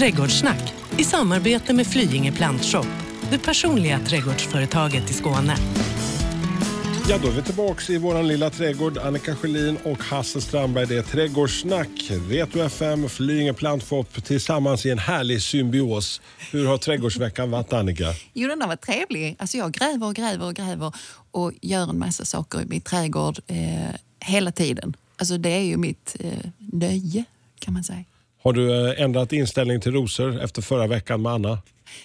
Trädgårdssnack i samarbete med Flyinge Plantshop, det personliga trädgårdsföretaget i Skåne. Ja, då är vi tillbaka i vår lilla trädgård. Annika Sjölin och Hasse Strandberg. Det är Trädgårdssnack, Retro FM, Flyinge Plantshop tillsammans i en härlig symbios. Hur har trädgårdsveckan varit Annika? Jo, den har varit trevlig. Alltså jag gräver och gräver och gräver och gör en massa saker i min trädgård eh, hela tiden. Alltså det är ju mitt eh, nöje kan man säga. Har du eh, ändrat inställning till rosor efter förra veckan med Anna?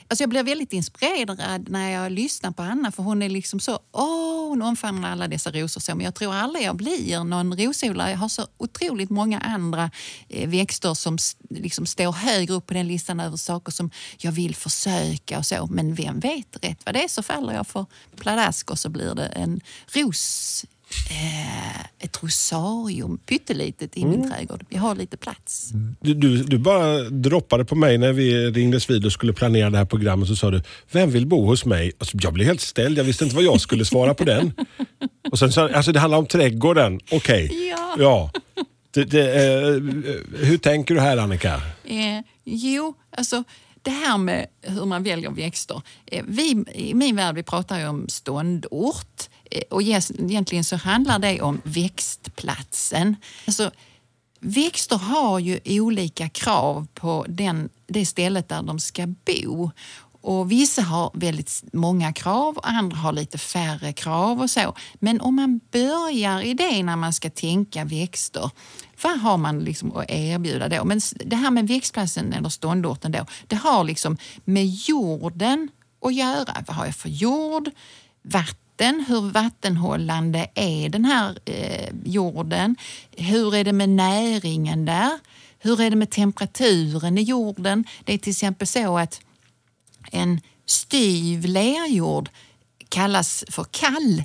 Alltså jag blev väldigt inspirerad när jag lyssnar på Anna för hon är liksom så, åh, hon omfamnar alla dessa rosor. Så, men jag tror aldrig jag blir någon rosodlare. Jag har så otroligt många andra eh, växter som liksom står högre upp på den listan över saker som jag vill försöka och så. Men vem vet, rätt vad det är så faller jag för pladask och så blir det en ros ett rosarium, pyttelitet, i mm. min trädgård. Jag har lite plats. Du, du, du, bara droppade på mig när vi ringdes vid och skulle planera det här programmet. Så sa du, vem vill bo hos mig? Alltså, jag blev helt ställd. Jag visste inte vad jag skulle svara på den. Och sen sa alltså det handlar om trädgården. Okej. Okay. Ja. ja. Det, det, eh, hur tänker du här Annika? Eh, jo, alltså det här med hur man väljer växter. Eh, vi, I min värld vi pratar ju om ståndort. Och egentligen så handlar det om växtplatsen. Alltså, växter har ju olika krav på den, det stället där de ska bo. Och Vissa har väldigt många krav och andra har lite färre krav och så. Men om man börjar i det när man ska tänka växter, vad har man liksom att erbjuda då? Men det här med växtplatsen eller ståndorten då, det har liksom med jorden att göra. Vad har jag för jord? Vatten vatten. Hur vattenhållande är den här eh, jorden? Hur är det med näringen där? Hur är det med temperaturen i jorden? Det är till exempel så att en styv lerjord kallas för kall.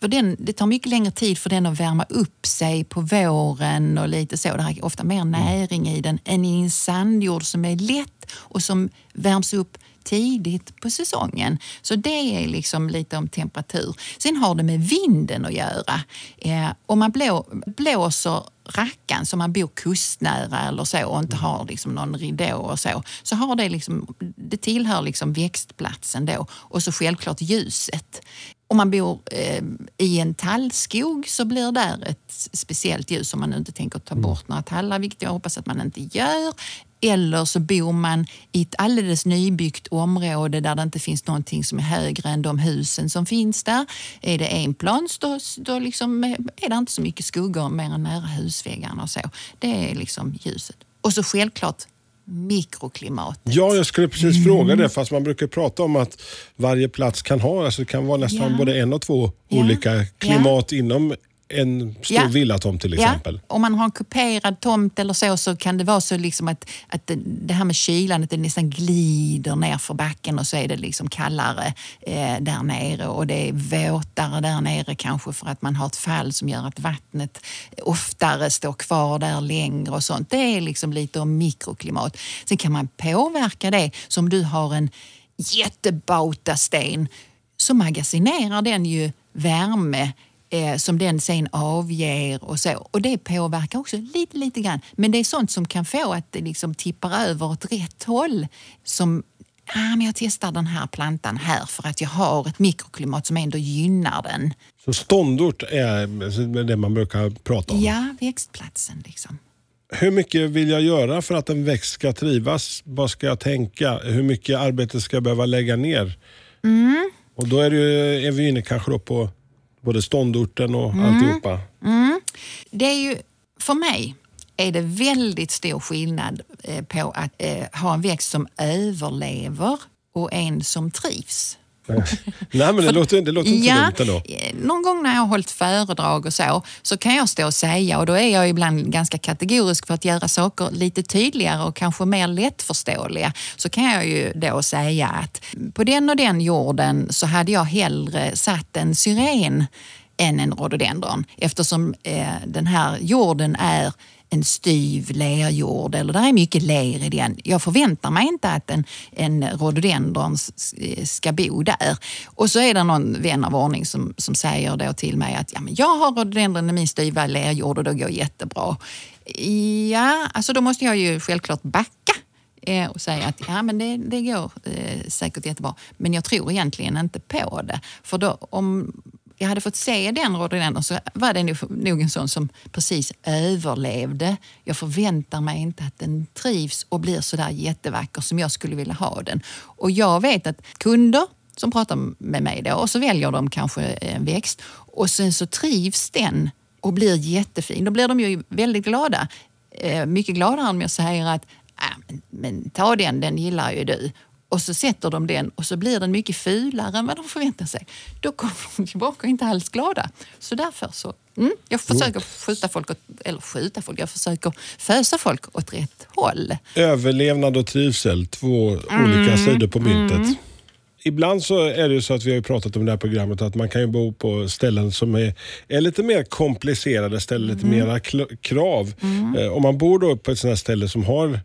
För den, det tar mycket längre tid för den att värma upp sig på våren och lite så. Det är ofta mer näring i den än i en sandjord som är lätt och som värms upp tidigt på säsongen. Så det är liksom lite om temperatur. Sen har det med vinden att göra. Eh, om man blå, blåser rackan som man bor kustnära eller så och inte har liksom någon ridå och så, så har det, liksom, det tillhör liksom växtplatsen då. Och så självklart ljuset. Om man bor eh, i en tallskog så blir det ett speciellt ljus om man inte tänker ta bort några tallar, vilket jag hoppas att man inte gör. Eller så bor man i ett alldeles nybyggt område där det inte finns någonting som är högre än de husen som finns där. Är det enplans då, då liksom är det inte så mycket skuggor mer än nära husväggarna och så. Det är liksom ljuset. Och så självklart mikroklimatet. Ja, jag skulle precis mm. fråga det. Fast man brukar prata om att varje plats kan ha, alltså det kan vara nästan ja. både en och två ja. olika klimat ja. inom en stor ja. villatomt till exempel. Ja. Om man har en kuperad tomt eller så, så kan det vara så liksom att, att det, här med kylan, att det nästan glider ner för backen och så är det liksom kallare eh, där nere och det är våtare där nere kanske för att man har ett fall som gör att vattnet oftare står kvar där längre och sånt. Det är liksom lite om mikroklimat. Sen kan man påverka det. Som du har en jättebautasten så magasinerar den ju värme eh, som den sen avger och så. Och det påverkar också lite, lite grann. Men det är sånt som kan få att det liksom tippar över åt rätt håll. Som ah, men jag testar den här plantan här för att jag har ett mikroklimat som ändå gynnar den. Så ståndort är det man brukar prata om? Ja, växtplatsen. Liksom. Hur mycket vill jag göra för att en växt ska trivas? Vad ska jag tänka? Hur mycket arbete ska jag behöva lägga ner? Mm. Och då är, det är vi inne kanske på både ståndorten och mm. alltihopa. Mm. Det är ju, för mig är det väldigt stor skillnad eh, på att eh, ha en växt som överlever och en som trivs. Nej, men det, låter, det låter inte ja, dumt ändå. Eh, någon gång när jag har hållit föredrag och så, så kan jag stå och säga, och då är jag ibland ganska kategorisk för att göra saker lite tydligare och kanske mer lättförståeliga, så kan jag ju då säga att på den och den jorden så hade jag hellre satt en syren än en rhododendron eftersom eh, den här jorden är en styv lerjord eller där är mycket ler i den. Jag förväntar mig inte att en, en rhododendron eh, ska bo där. Och så är det någon vän av ordning som, som säger då till mig att ja, men jag har rhododendron i min styva lerjord och det går jättebra. Ja, alltså då måste jag ju självklart backa eh, och säga att ja, men det, det går eh, säkert jättebra. Men jag tror egentligen inte på det. För då, om jag hade fått se den rhododendron så var det nog, en sån som precis överlevde. Jag förväntar mig inte att den trivs och blir så där jättevacker som jag skulle vilja ha den. Och jag vet att kunder som pratar med mig då och så väljer de kanske en växt och sen så trivs den och blir jättefin. Då blir de ju väldigt glada. Eh, mycket gladare om jag säger att ah, men, men ta den, den gillar ju du och så sätter de den och så blir den mycket fulare än vad de förväntar sig. Då kommer de tillbaka inte alls glada. Så därför så, mm, jag försöker skjuta folk, åt, eller skjuta folk, jag försöker fösa folk åt rätt håll. Överlevnad och trivsel, två mm, olika sidor på myntet. Mm. Ibland så är det ju så att vi har pratat om det här programmet att man kan ju bo på ställen som är, är lite mer komplicerade, ställer lite mm. mera krav. Mm. Eh, om man bor då på ett sånt här ställe som har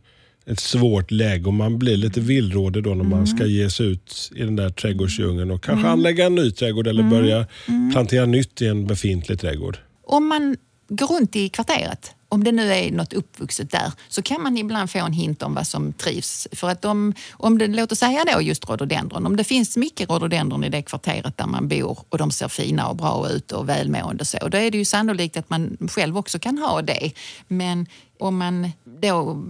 ett svårt läge och man blir lite villrådig då när mm. man ska ge sig ut i den där trädgårdsdjungeln och kanske mm. anlägga en ny trädgård eller mm. börja mm. plantera nytt i en befintlig trädgård. Om man går runt i kvarteret, om det nu är något uppvuxet där, så kan man ibland få en hint om vad som trivs. För att om, om det, låt oss säga då just rhododendron, om det finns mycket rhododendron i det kvarteret där man bor och de ser fina och bra ut och välmående så, då är det ju sannolikt att man själv också kan ha det. Men om man då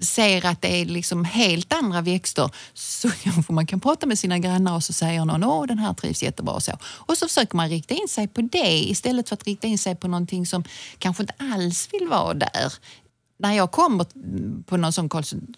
ser att det är liksom helt andra växter så kanske man kan prata med sina grannar och så säger någon att den här trivs jättebra och så. Och så försöker man rikta in sig på det istället för att rikta in sig på någonting som kanske inte alls vill vara där när jag kommer på någon sån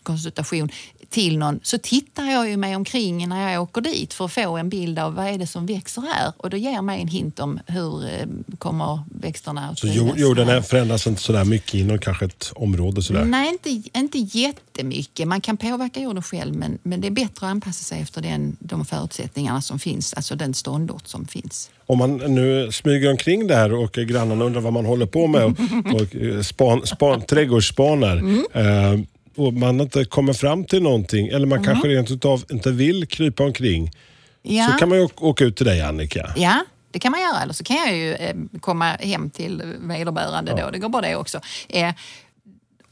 konsultation till någon så tittar jag ju mig omkring när jag åker dit för att få en bild av vad är det som växer här och det ger mig en hint om hur eh, kommer växterna att Så jorden förändras inte sådär mycket inom kanske ett område? Sådär. Nej, inte, inte jättemycket. Man kan påverka jorden själv men, men det är bättre att anpassa sig efter den, de förutsättningarna som finns, alltså den ståndort som finns om man nu smyger omkring där och grannarna undrar vad man håller på med och, och span, span, trädgårdsspanar mm. eh, och man inte kommer fram till någonting eller man mm. kanske rent utav inte vill krypa omkring ja. så kan man ju åka ut till dig Annika. Ja, det kan man göra. Eller så kan jag ju eh, komma hem till vederbörande ja. då. Det går bra det också. Eh,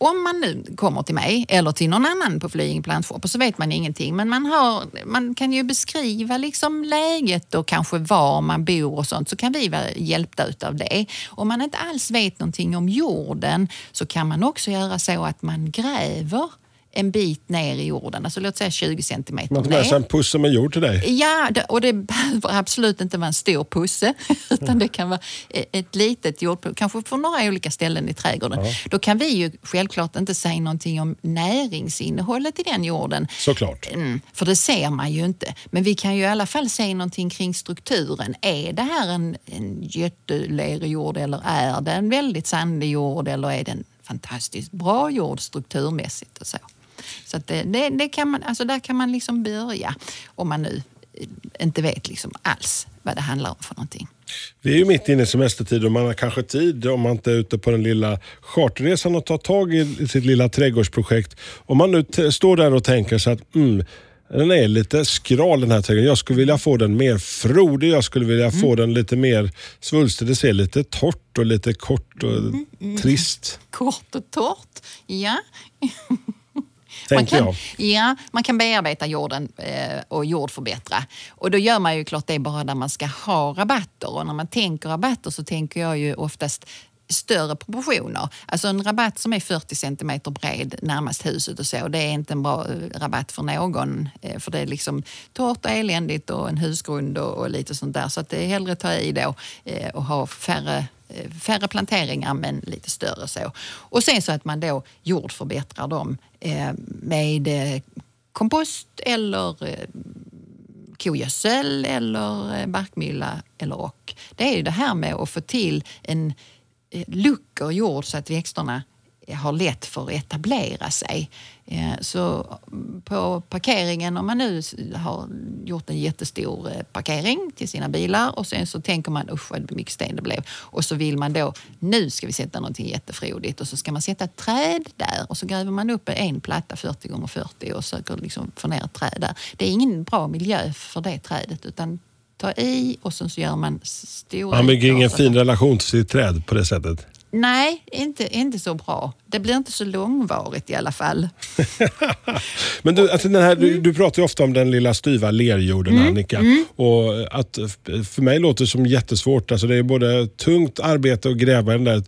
om man nu kommer till mig eller till någon annan på Flying Plantshop så vet man ingenting. Men man, har, man kan ju beskriva liksom läget och kanske var man bor och sånt så kan vi vara hjälpta utav det. Om man inte alls vet någonting om jorden så kan man också göra så att man gräver en bit ner i jorden, alltså låt säga 20 centimeter Man tar med sig en pusse med jord till dig? Ja, och det behöver absolut inte vara en stor pusse utan det kan vara e- ett litet jordpuss, kanske på några olika ställen i trädgården. Ja. Då kan vi ju självklart inte säga någonting om näringsinnehållet i den jorden. Såklart. Mm, för det ser man ju inte. Men vi kan ju i alla fall säga någonting kring strukturen. Är det här en, en jättelerig jord eller är det en väldigt sandig jord eller är det en fantastiskt bra jord strukturmässigt och så. Så det, det, det, kan man, alltså där kan man liksom börja om man nu inte vet liksom alls vad det handlar om för någonting. Vi är ju mitt inne i semestertid och man har kanske tid om man inte är ute på den lilla charterresan och tar tag i sitt lilla trädgårdsprojekt. Om man nu står där och tänker så att mm, den är lite skral den här trädgården. Jag skulle vilja få den mer frodig. Jag skulle vilja mm. få den lite mer svulstig. Det ser lite torrt och lite kort och mm, mm. trist. Kort och torrt, ja. man kan, jag. Ja, man kan bearbeta jorden eh, och jordförbättra. Och då gör man ju klart det bara där man ska ha rabatter. Och när man tänker rabatter så tänker jag ju oftast större proportioner. Alltså en rabatt som är 40 centimeter bred närmast huset och så, det är inte en bra eh, rabatt för någon. Eh, för det är liksom torrt och eländigt och en husgrund och, och lite sånt där. Så att det är hellre ta i då eh, och ha färre färre planteringar men lite större så. Och sen så att man då jordförbättrar dem med kompost eller kogödsel eller barkmylla eller rock. Det är ju det här med att få till en luckor jord så att växterna har lätt för att etablera sig. Eh, så på parkeringen, om man nu har gjort en jättestor eh, parkering till sina bilar och sen så tänker man usch vad mycket sten det blev. Och så vill man då, nu ska vi sätta någonting jättefrodigt och så ska man sätta ett träd där och så gräver man upp en platta 40 gånger 40 och söker liksom få ner ett träd där. Det är ingen bra miljö för det trädet utan ta i och sen så gör man stora... Man bygger ingen fin relation till sitt träd på det sättet? Nej, inte, inte så bra. Det blir inte så långvarigt i alla fall. Men du, alltså den här, du, du pratar ju ofta om den lilla styva lerjorden, Annika. Och att, för mig låter det som jättesvårt. Alltså det är både tungt arbete att gräva den där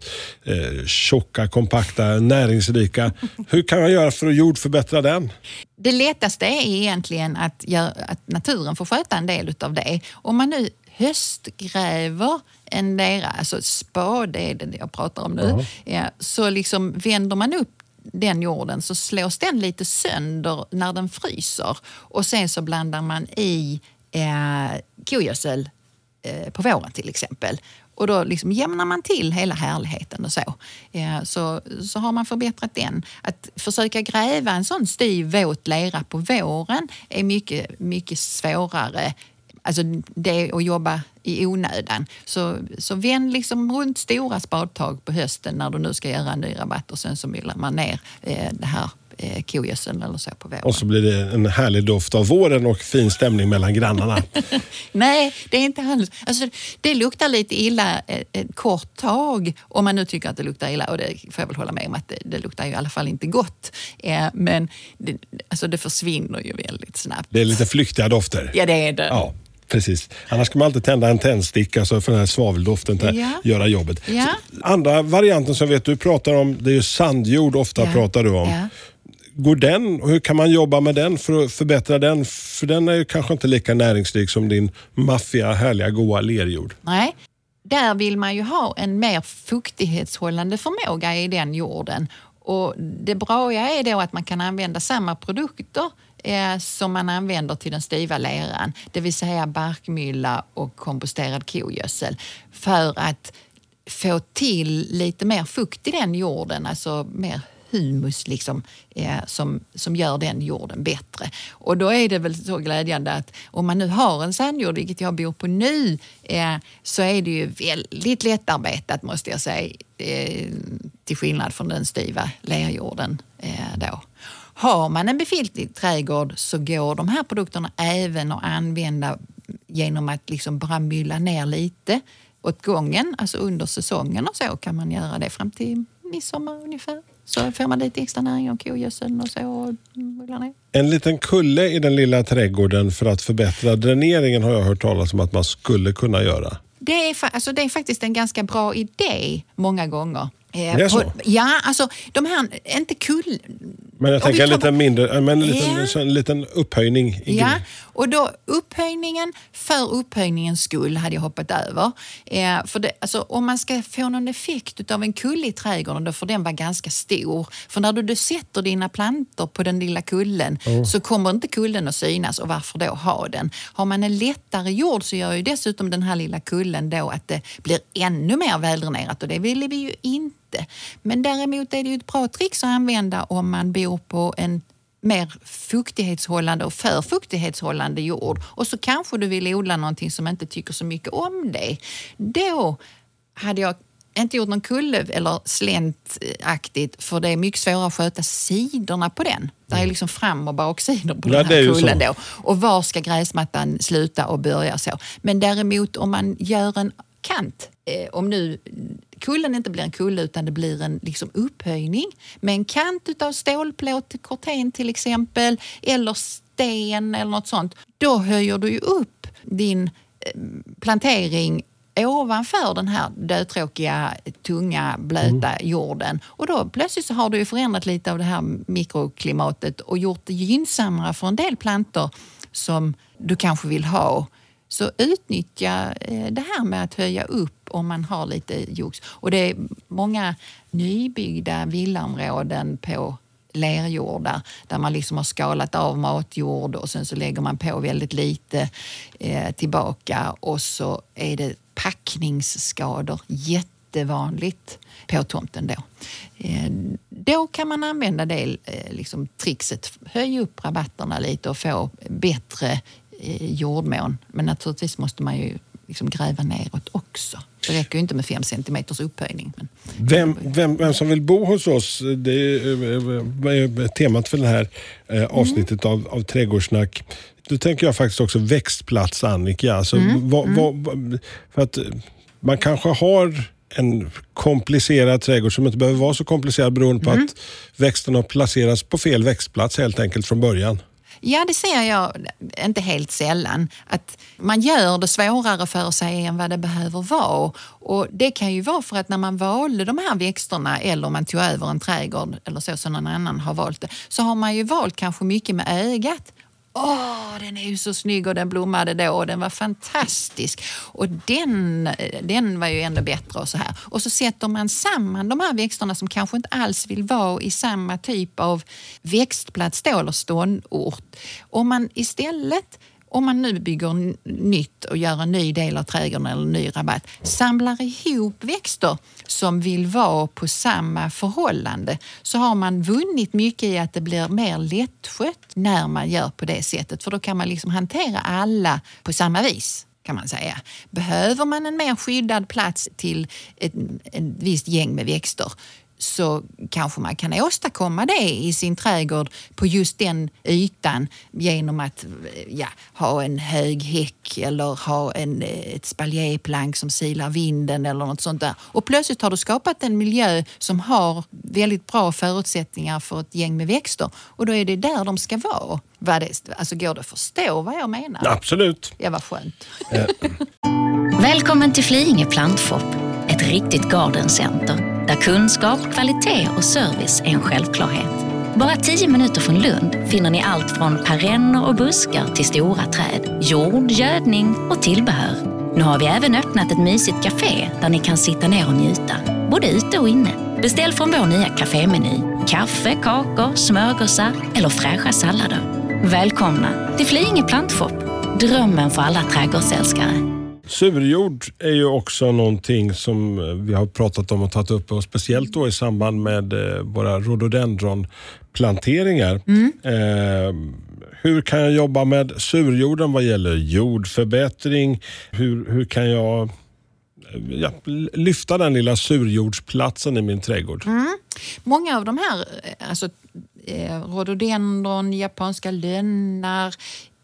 eh, tjocka, kompakta, näringsrika. Hur kan man göra för att jordförbättra den? Det lättaste är egentligen att, göra, att naturen får sköta en del utav det. Om man nu höstgräver en lera, alltså spade är det jag pratar om nu, ja, så liksom vänder man upp den jorden så slås den lite sönder när den fryser och sen så blandar man i eh, kogödsel eh, på våren till exempel. Och då liksom jämnar man till hela härligheten och så. Eh, så. Så har man förbättrat den. Att försöka gräva en sån styv våt lera på våren är mycket, mycket svårare Alltså det att jobba i onödan. Så, så vänd liksom runt stora spadtag på hösten när du nu ska göra en ny rabatt och sen så myllar man ner eh, det här eh, kogödseln eller så på våren. Och så blir det en härlig doft av våren och fin stämning mellan grannarna. Nej, det är inte alls. Alltså, det luktar lite illa ett, ett kort tag om man nu tycker att det luktar illa och det får jag väl hålla med om att det, det luktar ju i alla fall inte gott. Eh, men det, alltså, det försvinner ju väldigt snabbt. Det är lite flyktiga dofter. Ja, det är det. Ja, precis. Annars ska man alltid tända en tändsticka så för den här svaveldoften Ja. göra jobbet. Ja. Andra varianten som vet du pratar om, det är sandjord ofta Ja. pratar du om. Går den och hur kan man jobba med den för att förbättra den? För den är ju kanske inte lika näringsrik som din maffiga, härliga, goa lerjord. Nej, där vill man ju ha en mer fuktighetshållande förmåga i den jorden. Och det bra är då att man kan använda samma produkter eh, som man använder till den styva leran, det vill säga barkmylla och komposterad kogödsel för att få till lite mer fukt i den jorden, alltså mer humus liksom, eh, som, som gör den jorden bättre. Och då är det väl så glädjande att om man nu har en sandjord, vilket jag bor på nu, eh, så är det ju väldigt lättarbetat måste jag säga, eh, till skillnad från den styva lerjorden eh, då. Har man en befintlig trädgård så går de här produkterna även att använda genom att liksom bara mylla ner lite åt gången, alltså under säsongen och så kan man göra det fram till midsommar ungefär. Så får man lite extra näring av kogödseln och så och ner. En liten kulle i den lilla trädgården för att förbättra dräneringen har jag hört talas om att man skulle kunna göra. Det är, alltså det är faktiskt en ganska bra idé många gånger. Eh, Det är så? på- Ja, alltså de här, inte kull... Men jag tänker en liten, mindre, men en liten, så en liten upphöjning. Ja, och då upphöjningen, för upphöjningens skull hade jag hoppat över. Eh, för det, alltså, om man ska få någon effekt av en kulle i trädgården då får den vara ganska stor. För när du, du sätter dina plantor på den lilla kullen så kommer inte kullen att synas och varför då ha den? Har man en lättare jord så gör ju dessutom den här lilla kullen då att det blir ännu mer väldränerat och det vill vi ju inte. Men däremot är det ju ett bra trick att använda om man bor på en mer fuktighetshållande och för fuktighetshållande jord och så kanske du vill odla någonting som inte tycker så mycket om det. Då hade jag inte gjort någon kulle eller släntaktigt för det är mycket svårare att sköta sidorna på den. Det är liksom fram och baksidor på Ja, den här kullen då. Och var ska gräsmattan sluta och börja så. Men däremot om man gör en kant, eh, om nu kullen inte blir en kulle utan det blir en liksom upphöjning med en kant utav stålplåt, korten till exempel, eller sten eller något sånt. Då höjer du ju upp din eh, plantering ovanför den här dödtråkiga, tunga, blöta jorden. Och då plötsligt så har du ju förändrat lite av det här mikroklimatet och gjort det gynnsammare för en del plantor som du kanske vill ha. Så utnyttja eh, det här med att höja upp om man har lite jox. Och det är många nybyggda villaområden på lerjordar där man liksom har skalat av matjord och sen så lägger man på väldigt lite eh, tillbaka och så är det packningsskador jättevanligt på tomten då. Eh, då kan man använda det eh, liksom trixet, höj upp rabatterna lite och få bättre eh, jordmån. Men naturligtvis måste man ju liksom gräva neråt också. Det räcker ju inte med fem centimeters upphöjning. Men Vem, vem, vem som vill bo hos oss, det är eh, temat för det här eh, avsnittet av, av Trädgårdssnack. Då tänker jag faktiskt också växtplats, Annika. Alltså, vad, vad, vad- för att eh, man kanske har en komplicerad trädgård som inte behöver vara så komplicerad beroende på Mm. att växterna har placerats på fel växtplats helt enkelt från början. Ja, det ser jag inte helt sällan. Att man gör det svårare för sig än vad det behöver vara. Och Det kan ju vara för att när man valde de här växterna eller om man tog över en trädgård eller så som någon annan har valt det, så har man ju valt kanske mycket med ögat. Åh, den är ju så snygg och den blommade då och den var fantastisk. Och den, den var ju ändå bättre och så här. Och så sätter man samman de här växterna som kanske inte alls vill vara i samma typ av växtplats då, eller ståndort. Om man istället om man nu bygger nytt och gör en ny del av trädgården eller en ny rabatt, samlar ihop växter som vill vara på samma förhållande så har man vunnit mycket i att det blir mer lättskött när man gör på det sättet. För då kan man liksom hantera alla på samma vis kan man säga. Behöver man en mer skyddad plats till ett, ett visst gäng med växter så kanske man kan åstadkomma det i sin trädgård på just den ytan genom att ja, ha en hög häck eller ha en, ett spaljéplank som silar vinden eller något sånt där. Och plötsligt har du skapat en miljö som har väldigt bra förutsättningar för ett gäng med växter och då är det där de ska vara. Vad det, alltså går det att förstå vad jag menar? Absolut. Ja, vad skönt. Välkommen till Flyinge Plantshop, ett riktigt gardencenter där kunskap, kvalitet och service är en självklarhet. Bara tio minuter från Lund finner ni allt från perenner och buskar till stora träd, jord, gödning och tillbehör. Nu har vi även öppnat ett mysigt café där ni kan sitta ner och njuta, både ute och inne. Beställ från vår nya kafémeny. Kaffe, kakor, smörgåsar eller fräscha sallader. Välkomna till Flyinge Plantshop, drömmen för alla trädgårdsälskare. Surjord är ju också någonting som vi har pratat om och tagit upp och speciellt då i samband med eh, våra rhododendronplanteringar. Eh, hur kan jag jobba med surjorden vad gäller jordförbättring? Hur, hur kan jag eh, ja, lyfta den lilla surjordsplatsen i min trädgård? Många av de här, eh, alltså eh, rhododendron, japanska lönnar,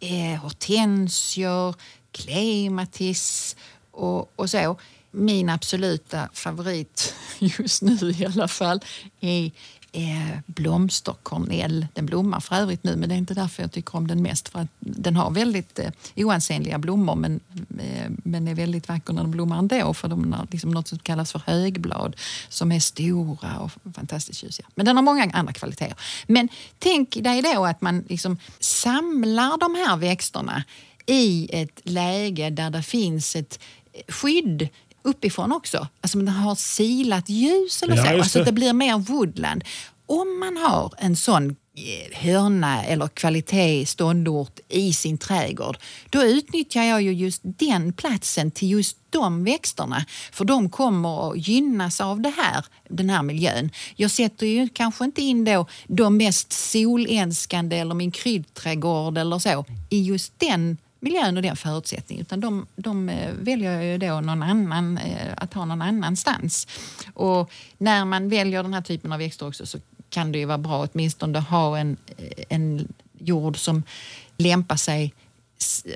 eh, hortensior, klematis och, och så. Min absoluta favorit just nu i alla fall är eh, blomsterkornell. Den blommar för övrigt nu men det är inte därför jag tycker om den mest. För att den har väldigt eh, oansenliga blommor men, eh, men är väldigt vacker när den blommar ändå för de har liksom något som kallas för högblad som är stora och fantastiskt tjusiga. Men den har många andra kvaliteter. Men tänk dig då att man liksom samlar de här växterna i ett läge där det finns ett skydd uppifrån också. Alltså man har silat ljus eller Ja, så. just Alltså det blir mer woodland. Om man har en sån eh, hörna eller kvalitet ståndort i sin trädgård, då utnyttjar jag ju just den platsen till just de växterna. För de kommer att gynnas av det här, den här miljön. Jag sätter ju kanske inte in då de mest solälskande eller min kryddträdgård eller så i just den miljön och den förutsättningen. Utan de, de eh, väljer jag ju då någon annan, eh, att ha någon annanstans. Och när man väljer den här typen av växter också så kan det ju vara bra att åtminstone ha en, eh, en jord som lämpar sig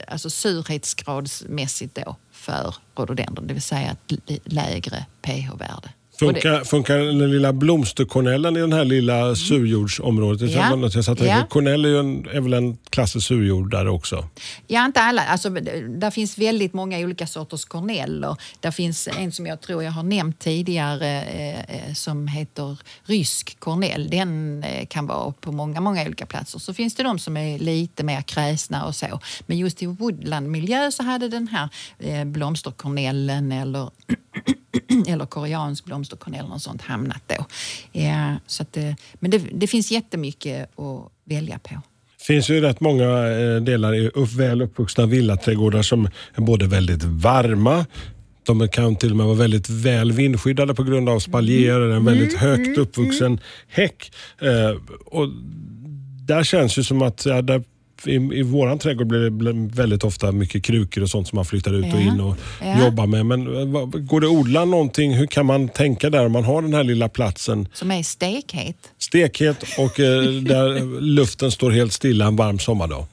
alltså surhetsgradsmässigt då för rhododendron, det vill säga ett lägre pH-värde. Och det- Funkar, funkar den lilla blomsterkornellen i den här lilla surjordsområdet? Ja. Jag, jag satt Ja. Kornell är, ju en, är väl en klassisk surjordare också? Ja, inte alla. Alltså, där finns väldigt många olika sorters korneller. Där finns en som jag tror jag har nämnt tidigare eh, eh, som heter rysk kornell. Den eh, kan vara på många, många olika platser. Så finns det de som är lite mer kräsna och så. Men just i woodlandmiljö så hade den här eh, blomsterkornellen eller eller koreansk blomsterkornell och sånt hamnat då. Ja, så att, eh, men det, det finns jättemycket att välja på. Det finns ju rätt många eh, delar i väl uppvuxna villaträdgårdar som är både väldigt varma, de kan till och med vara väldigt väl vindskyddade på grund av spaljer, en väldigt högt uppvuxen häck. Eh, och där känns det som att ja, där, i, i våran trädgård blir det väldigt ofta mycket krukor och sånt som man flyttar ut och Ja. in och Ja. jobbar med. Men eh, vad- går det att odla någonting? Hur kan man tänka där om man har den här lilla platsen? Som är stekhet. Stekhet och eh, där luften står helt stilla en varm sommardag.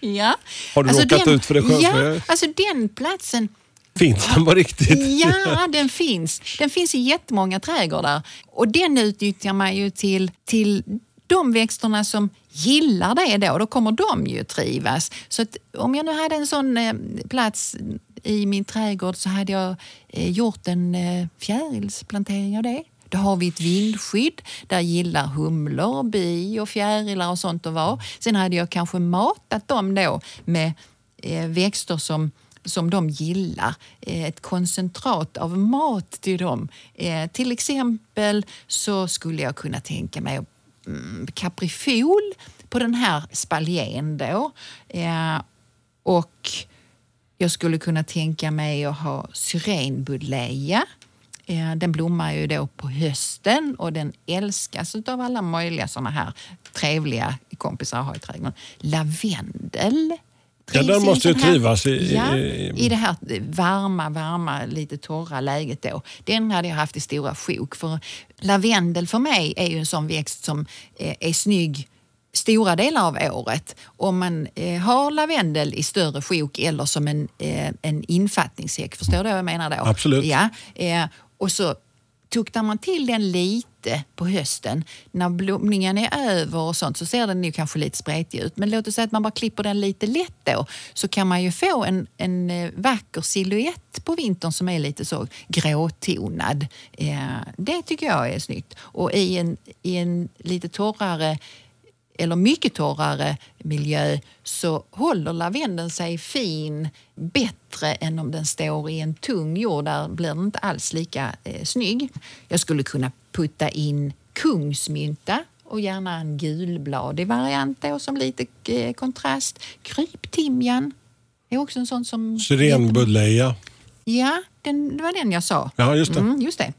Ja. Har du råkat ut för det själv? Ja, alltså den platsen Finns den på riktigt? Ja, den finns. Den finns i jättemånga trädgårdar. Och den utnyttjar man ju till, till de växterna som gillar det då. Då kommer de ju trivas. Så att om jag nu hade en sån eh, plats i min trädgård så hade jag eh, gjort en eh, fjärilsplantering av det. Då har vi ett vindskydd. Där gillar humlor, bi och fjärilar och sånt att vara. Sen hade jag kanske matat dem då med eh, växter som som de gillar. Eh, ett koncentrat av mat till dem. Eh, till exempel så skulle jag kunna tänka mig att Mm, kaprifol på den här spaljén då. Eh, och jag skulle kunna tänka mig att ha syrenbuddleja. Eh, den blommar ju då på hösten och den älskas av alla möjliga såna här trevliga kompisar att ha i trädgården. Lavendel Ja, den måste ju trivas i, ja, i det här varma, varma, lite torra läget då. Den hade jag haft i stora sjok. För lavendel för mig är ju en sån växt som eh, är snygg stora delar av året. Om man eh, har lavendel i större sjok eller som en, eh, en infattningssäck, förstår du vad jag menar då? Absolut. Ja, eh, och så tuktar man till den lite på hösten, när blomningen är över och sånt så ser den ju kanske lite spretig ut. Men låt oss säga att man bara klipper den lite lätt då så kan man ju få en, en eh, vacker siluett på vintern som är lite så gråtonad. Eh, det tycker jag är snyggt. Och i en, i en lite torrare eller mycket torrare miljö så håller lavendeln sig fin bättre än om den står i en tung jord. Där blir den inte alls lika eh, snygg. Jag skulle kunna putta in kungsmynta och gärna en gulbladig variant då, som lite eh, kontrast. Kryptimjan är också en sån som... Syrenbuddleja. Ja, den, det var den jag sa. Ja, just det. Mm, just det.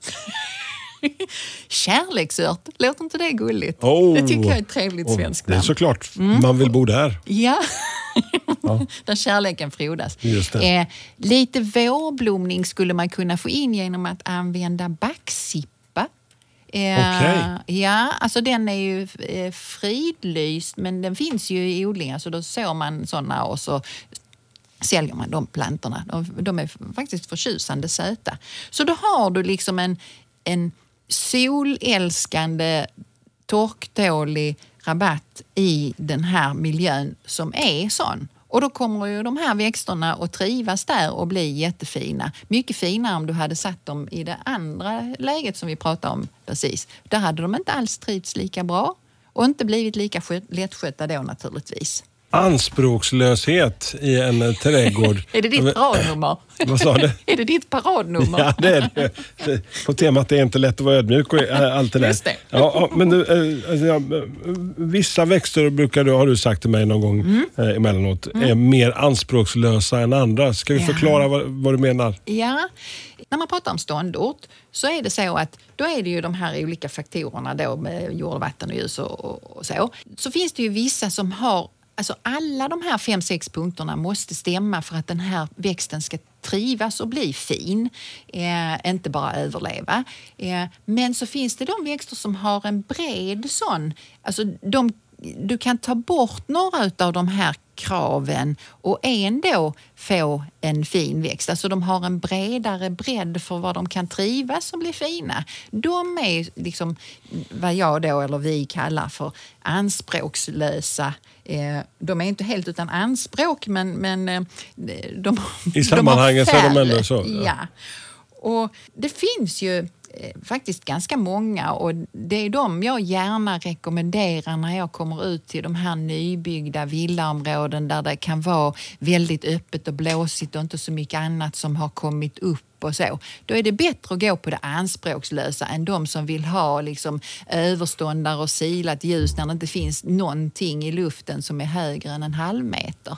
Kärleksört, låter inte det gulligt? Oh. Det tycker jag är ett trevligt oh, svenskt namn. Det är såklart. Mm. Man vill bo där. Ja. ja. Där kärleken frodas. Eh, lite vårblomning skulle man kunna få in genom att använda backsippa. Eh, okay. Ja, alltså den är ju eh, fridlyst men den finns ju i odlingar så då sår man sådana och så säljer man de plantorna. De, de är faktiskt förtjusande söta. Så då har du liksom en, en solälskande, torktålig rabatt i den här miljön som är sån. Och då kommer ju de här växterna att trivas där och bli jättefina. Mycket finare om du hade satt dem i det andra läget som vi pratade om precis. Där hade de inte alls trivts lika bra och inte blivit lika lättskötta då naturligtvis anspråkslöshet i en trädgård. är det ditt paradnummer? Vad sa du? är det ditt paradnummer? Ja, det är det. På temat det är inte lätt att vara ödmjuk och allt det där. Just det. Ja, men du, eh, alltså, vissa växter brukar du, har du sagt till mig någon gång mm. Eh, emellanåt, mm. är mer anspråkslösa än andra. Ska vi ja. förklara vad, vad, du menar? Ja, när man pratar om ståndort så är det så att då är det ju de här olika faktorerna då med jord, vatten och ljus och, och, och så. Så finns det ju vissa som har Alltså alla de här fem, sex punkterna måste stämma för att den här växten ska trivas och bli fin, eh, inte bara överleva. Eh, men så finns det de växter som har en bred sån, alltså de, du kan ta bort några av de här kraven och ändå få en fin växt. Alltså de har en bredare bredd för vad de kan trivas och bli fina. De är liksom vad jag då, eller vi kallar för anspråkslösa Eh, de är inte helt utan anspråk men, men eh, de, I sammanhanget så är de ändå så? Ja. ja. Och det finns ju faktiskt ganska många och det är de jag gärna rekommenderar när jag kommer ut till de här nybyggda villaområden där det kan vara väldigt öppet och blåsigt och inte så mycket annat som har kommit upp och så. Då är det bättre att gå på det anspråkslösa än de som vill ha liksom, överståndare och silat ljus när det inte finns någonting i luften som är högre än en halv meter.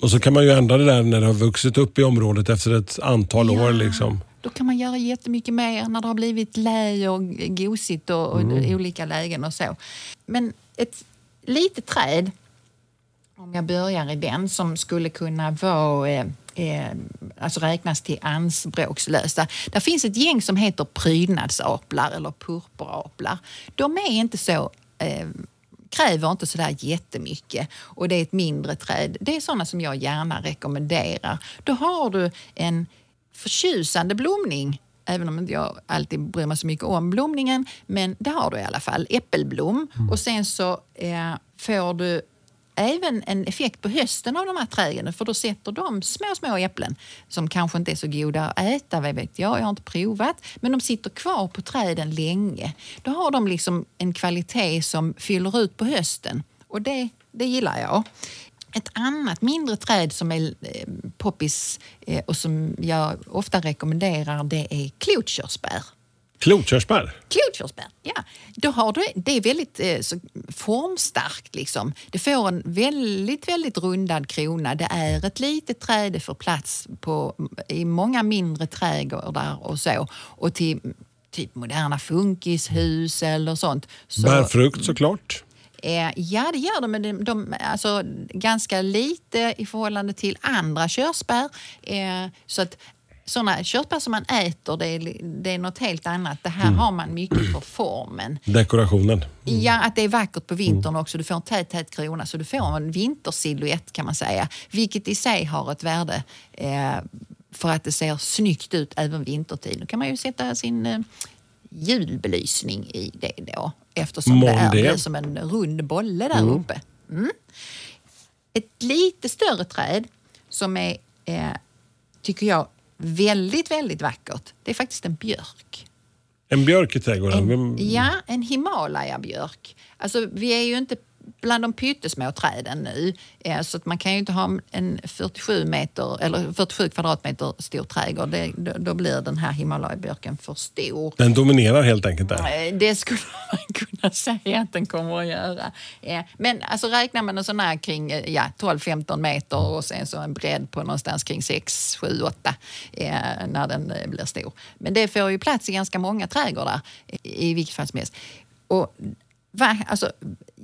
Och så kan man ju ändra det där när det har vuxit upp i området efter ett antal ja. år. Liksom. Då kan man göra jättemycket mer när det har blivit lä och gosigt och, och mm. olika lägen och så. Men ett litet träd, om jag börjar i den, som skulle kunna vara eh, eh, alltså räknas till anspråkslösa. Det finns ett gäng som heter prydnadsaplar eller purpuraplar. De är inte så eh, kräver inte sådär jättemycket och det är ett mindre träd. Det är sådana som jag gärna rekommenderar. Då har du en förtjusande blomning även om inte jag alltid bryr mig så mycket om blomningen. Men det har du i alla fall, äppelblom. Och sen så eh, får du även en effekt på hösten av de här träden för då sätter de små, små äpplen som kanske inte är så goda att äta, vad vet jag, jag har inte provat, men de sitter kvar på träden länge. Då har de liksom en kvalitet som fyller ut på hösten och det, det gillar jag. Ett annat mindre träd som är eh, poppis eh, och som jag ofta rekommenderar det är klotkörsbär. Klotkörsbär? Klotkörsbär, ja. Då har du, det är väldigt eh, så, formstarkt. Liksom. Det får en väldigt, väldigt rundad krona. Det är ett litet träd, det får plats på, i många mindre trädgårdar och så. Och till typ moderna funkishus eller sånt. Så, Bär frukt såklart? Eh, ja, det gör de, men de, de alltså, ganska lite i förhållande till andra körsbär. Eh, så att sådana körsbär som man äter, det är, det är något helt annat. Det här har man mycket för formen. Dekorationen? Ja, att det är vackert på vintern också. Du får en tät, tät krona, så du får en vintersilhuett kan man säga. Vilket i sig har ett värde eh, för att det ser snyggt ut även vintertid. Då kan man ju sätta sin eh, julbelysning i det då eftersom Mån det är som en rund bolle där Mm. uppe. Mm. Ett lite större träd som är, eh, tycker jag, väldigt, väldigt vackert. Det är faktiskt en björk. En björk i trädgården? En, ja, en Himalaya-björk. Alltså, vi är ju inte bland de pyttesmå träden nu. Eh, Så att man kan ju inte ha en 47, meter, eller 47 kvadratmeter stor trädgård. Det, då, blir den här Himalaya-björken för stor. Den dominerar helt enkelt där? Eh, Det skulle man kunna säga att den kommer att göra. Eh, Men alltså räknar man en sån här kring ja, 12-15 meter och sen så en bredd på någonstans kring 6, 7, 8 eh, när den blir stor. Men det får ju plats i ganska många trädgårdar i vilket fall som helst. Och, alltså,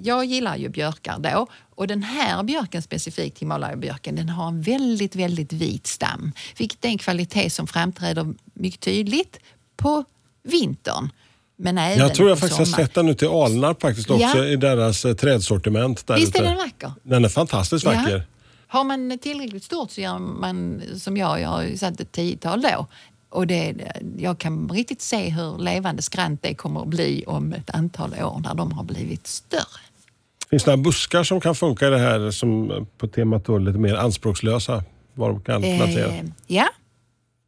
jag gillar ju björkar då och den här björken specifikt, Himalaya-björken, den har en väldigt, väldigt vit stam. Vilket är en kvalitet som framträder mycket tydligt på vintern. Men även Jag tror jag faktiskt har sett den ute i Alnarp faktiskt också Ja. i deras eh, trädsortiment. Där Visst är ute. den vacker? Den är fantastiskt vacker. Ja. Har man tillräckligt stort så gör man som jag, jag har satt ett tiotal då. Och det, jag kan riktigt se hur levande skrant det kommer att bli om ett antal år när de har blivit större. Finns det några buskar som kan funka i det här som på temat då lite mer anspråkslösa? Var de kan? Eh, ja,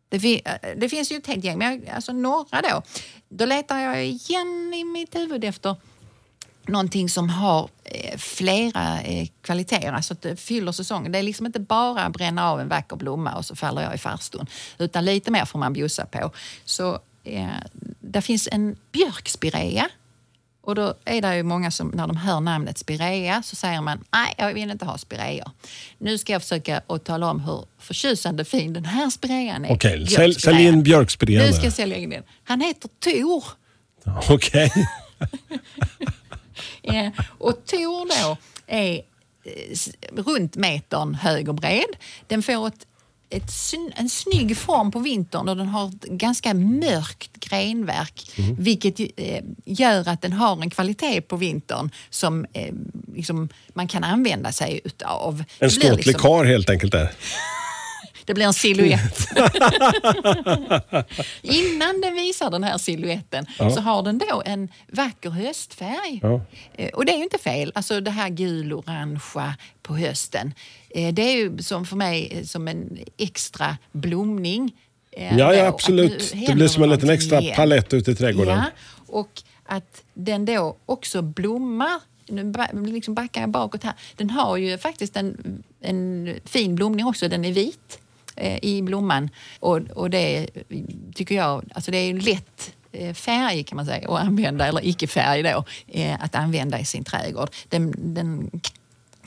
det, eh, det finns ju ett helt gäng, men alltså några då. Då letar jag igen i mitt huvud efter någonting som har eh, flera eh, kvaliteter, alltså att det fyller säsongen. Det är liksom inte bara bränna av en vacker blomma och så faller jag i farstun, utan lite mer får man bjussa på. Så eh, där finns en björkspirea och då är det ju många som när de hör namnet spirea så säger man nej, jag vill inte ha spireor. Nu ska jag försöka att tala om hur förtjusande fin den här spirean är. Okej, sälj, sälj in björkspirean. Nu ska jag sälja in den. Han heter Tor. Okej. Eh, och Tor då är eh, runt metern hög och bred. Den får ett, ett, en snygg form på vintern och den har ett ganska mörkt grenverk vilket ju, eh, gör att den har en kvalitet på vintern som eh, liksom, man kan använda sig utav. En ståtlig liksom- karl helt enkelt där. Det blir en silhuett. Innan den visar den här siluetten Ja. så har den då en vacker höstfärg. Ja. Eh, Och det är ju inte fel. Alltså det här gul-orangea på hösten. Eh, Det är ju som för mig eh, som en extra blomning. Ja, ja absolut. Det blir som en liten extra igen. palett ute i trädgården. Ja, och att den då också blommar. Nu liksom backar jag bakåt här. Den har ju faktiskt en, en fin blomning också. Den är vit i blomman. Och, och det tycker jag, alltså det är en lätt eh, färg kan man säga att använda, eller icke-färg då, eh, att använda i sin trädgård. Den, den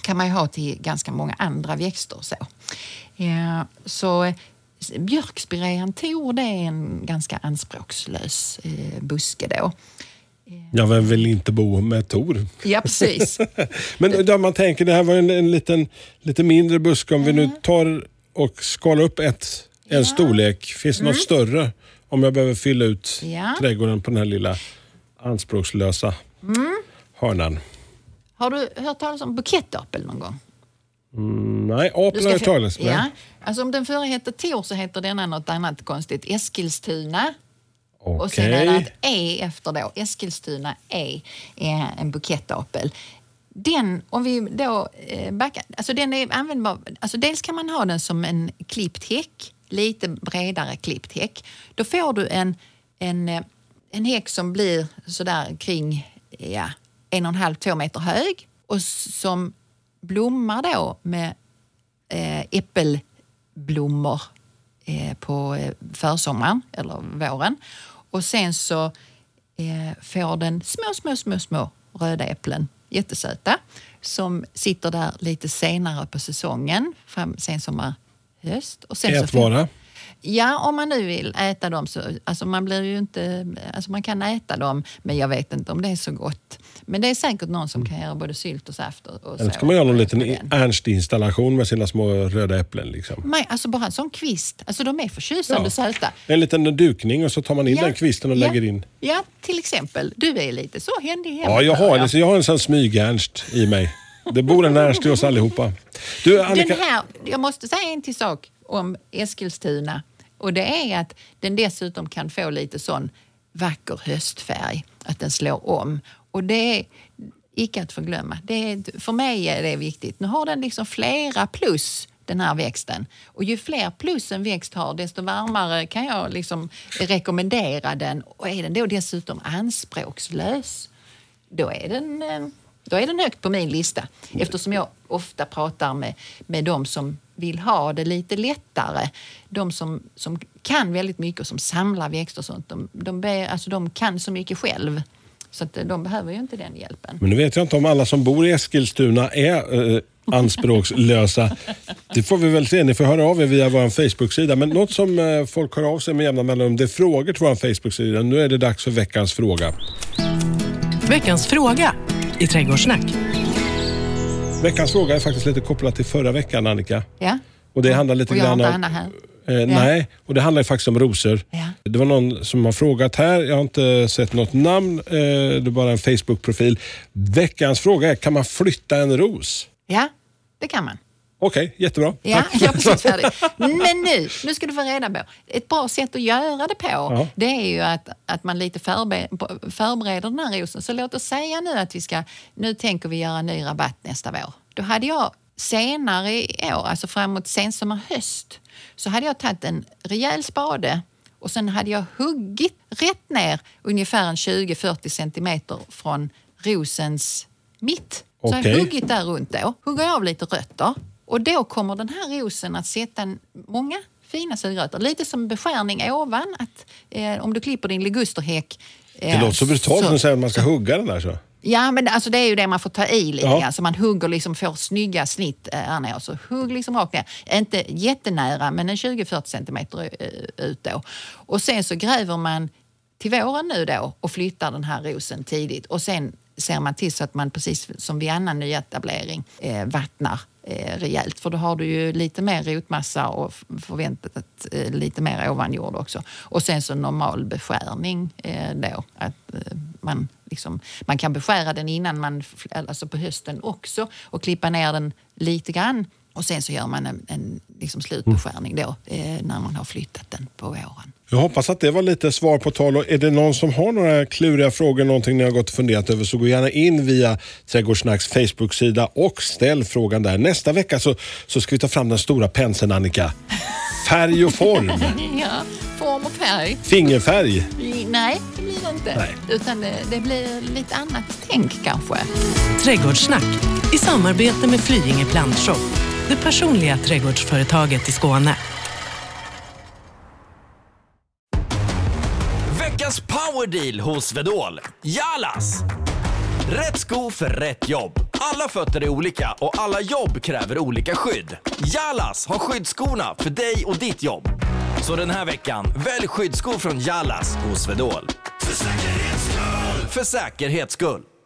kan man ju ha till ganska många andra växter. Så, ja, så eh, björkspirean tor det är en ganska anspråkslös eh, buske då. Jag vem vill inte bo med Tor? Ja, precis. Men då man tänker, det här var en, en liten, lite mindre buske. Om vi nu tar och skalar upp ett, en storlek. Finns det något större om jag behöver fylla ut Ja. trädgården på den här lilla anspråkslösa hörnan? Har du hört talas om bukettapel någon gång? Mm, nej, apel har jag få- talat med. Ja. Alltså om den förra heter Tor så heter denna något annat konstigt. Eskilstuna. Och sen är det ett E efter då. Eskilstuna E är en bukettapel. Den, om vi då eh, backar, alltså den är användbar. Alltså dels kan man ha den som en klippt häck, lite bredare klippt häck. Då får du en, en, eh, en häck som blir sådär kring ja, en och en halv, två meter hög och som blommar då med eh, äppelblommor eh, på eh, försommaren eller våren. Och sen så eh, får den små, små, små, små röda äpplen, jättesöta, som sitter där lite senare på säsongen, fram, sensommar, höst. Och sen så Ätbara? Ja, om man nu vill äta dem så... Alltså man blir ju inte... Alltså man kan äta dem, men jag vet inte om det är så gott. Men det är säkert någon som kan göra både sylt och saft och, Eller ska man göra någon liten. Ernst-installation med sina små röda äpplen. Liksom. Nej, alltså bara en sån kvist. Alltså de är förtjusande Ja. söta. En liten dukning och så tar man in den kvisten och ja, lägger in. Ja, till exempel. Du är lite så händig i hemmet. Ja, jag har, alltså, jag har en sån smyg-Ernst i mig. Det bor en Ernst i oss allihopa. Du, Annika, Den här, jag måste säga en till sak om Eskilstuna. Och det är att den dessutom kan få lite sån vacker höstfärg. Att den slår om. Och det är icke att förglömma. Det är, för mig är det viktigt. Nu har den liksom flera plus den här växten. Och ju fler plus en växt har desto varmare kan jag liksom rekommendera den. Och är den då dessutom anspråkslös då är den, eh, då är den högt på min lista. Eftersom jag ofta pratar med, med de som vill ha det lite lättare. De som, som kan väldigt mycket och som samlar växter och sånt. De, de, ber, alltså de kan så mycket själv. Så att eh, de behöver ju inte den hjälpen. men nu vet jag inte om alla som bor i Eskilstuna är eh, anspråkslösa. Det får vi väl se. Ni får höra av er via vår Facebook-sida. Men något som eh, folk hör av sig med jämna mellanrum, det är frågor till vår Facebook-sida. Nu är det dags för veckans fråga. Veckans fråga i Trädgårdssnack. Veckans fråga är faktiskt lite kopplad till förra veckan, Annika. Ja? Och det handlar lite Och jag grann om... Här. Eh, Nej, och det handlar faktiskt om rosor. Ja. Det var någon som har frågat här. Jag har inte sett något namn. Eh, det är bara en Facebook-profil. Veckans fråga är, kan man flytta en ros? Ja, det kan man. Okej, jättebra. Ja, jag är precis färdig. Men nu, nu ska du få reda på. Ett bra sätt att göra det på, det är ju att, att man lite förbe, förbereder den här rosen. Så låt oss säga nu att vi ska, nu tänker vi göra en ny rabatt nästa vår. Då hade jag senare i år, alltså framåt sensommar, höst, så hade jag tagit en rejäl spade och sen hade jag huggit rätt ner ungefär en 20-40 centimeter från rosens mitt. Så jag Okej. har huggit där runt då, hugger jag av lite rötter och då kommer den här rosen att sätta många fina sugrötter. Lite som beskärning ovan. Att, eh, om du klipper din ligusterhäck. Det låter så brutalt när du säger att man ska hugga den där. Så. Ja, men alltså det är ju det man får ta i lite Ja. grann. Så man hugger liksom, får snygga snitt eh, här nere. Så hugg liksom rakt ner. Inte jättenära, men en 20-40 centimeter eh, ut då. Och sen så gräver man till våren nu då och flyttar den här rosen tidigt. Och sen ser man till så att man precis som vid annan nyetablering eh, vattnar eh, rejält. För då har du ju lite mer rotmassa och förväntat eh, lite mer ovanjord också. Och sen så normal beskärning eh, då. Att, eh, man, liksom, man kan beskära den innan man, alltså på hösten också och klippa ner den lite grann. Och sen så gör man en, en liksom slutbeskärning då eh, när man har flyttat den på våren. Jag hoppas att det var lite svar på tal. Och är det någon som har några kluriga frågor, någonting ni har gått och funderat över, så gå gärna in via Trädgårdssnacks Facebook-sida och ställ frågan där. Nästa vecka så, så ska vi ta fram den stora penseln, Annika. Färg och form. Ja, form och färg. Fingerfärg. Nej, det blir det inte. Nej. Utan det, det blir lite annat tänk kanske. Trädgårdssnack i samarbete med Flyinge Plantshop. Det personliga trädgårdsföretaget i Skåne. Veckans powerdeal hos Swedol. Jalas! Rätt sko för rätt jobb. Alla fötter är olika och alla jobb kräver olika skydd. Jalas har skyddsskorna för dig och ditt jobb. Så den här veckan, välj skyddsskor från Jalas hos Swedol. För säkerhets skull! För säkerhets skull.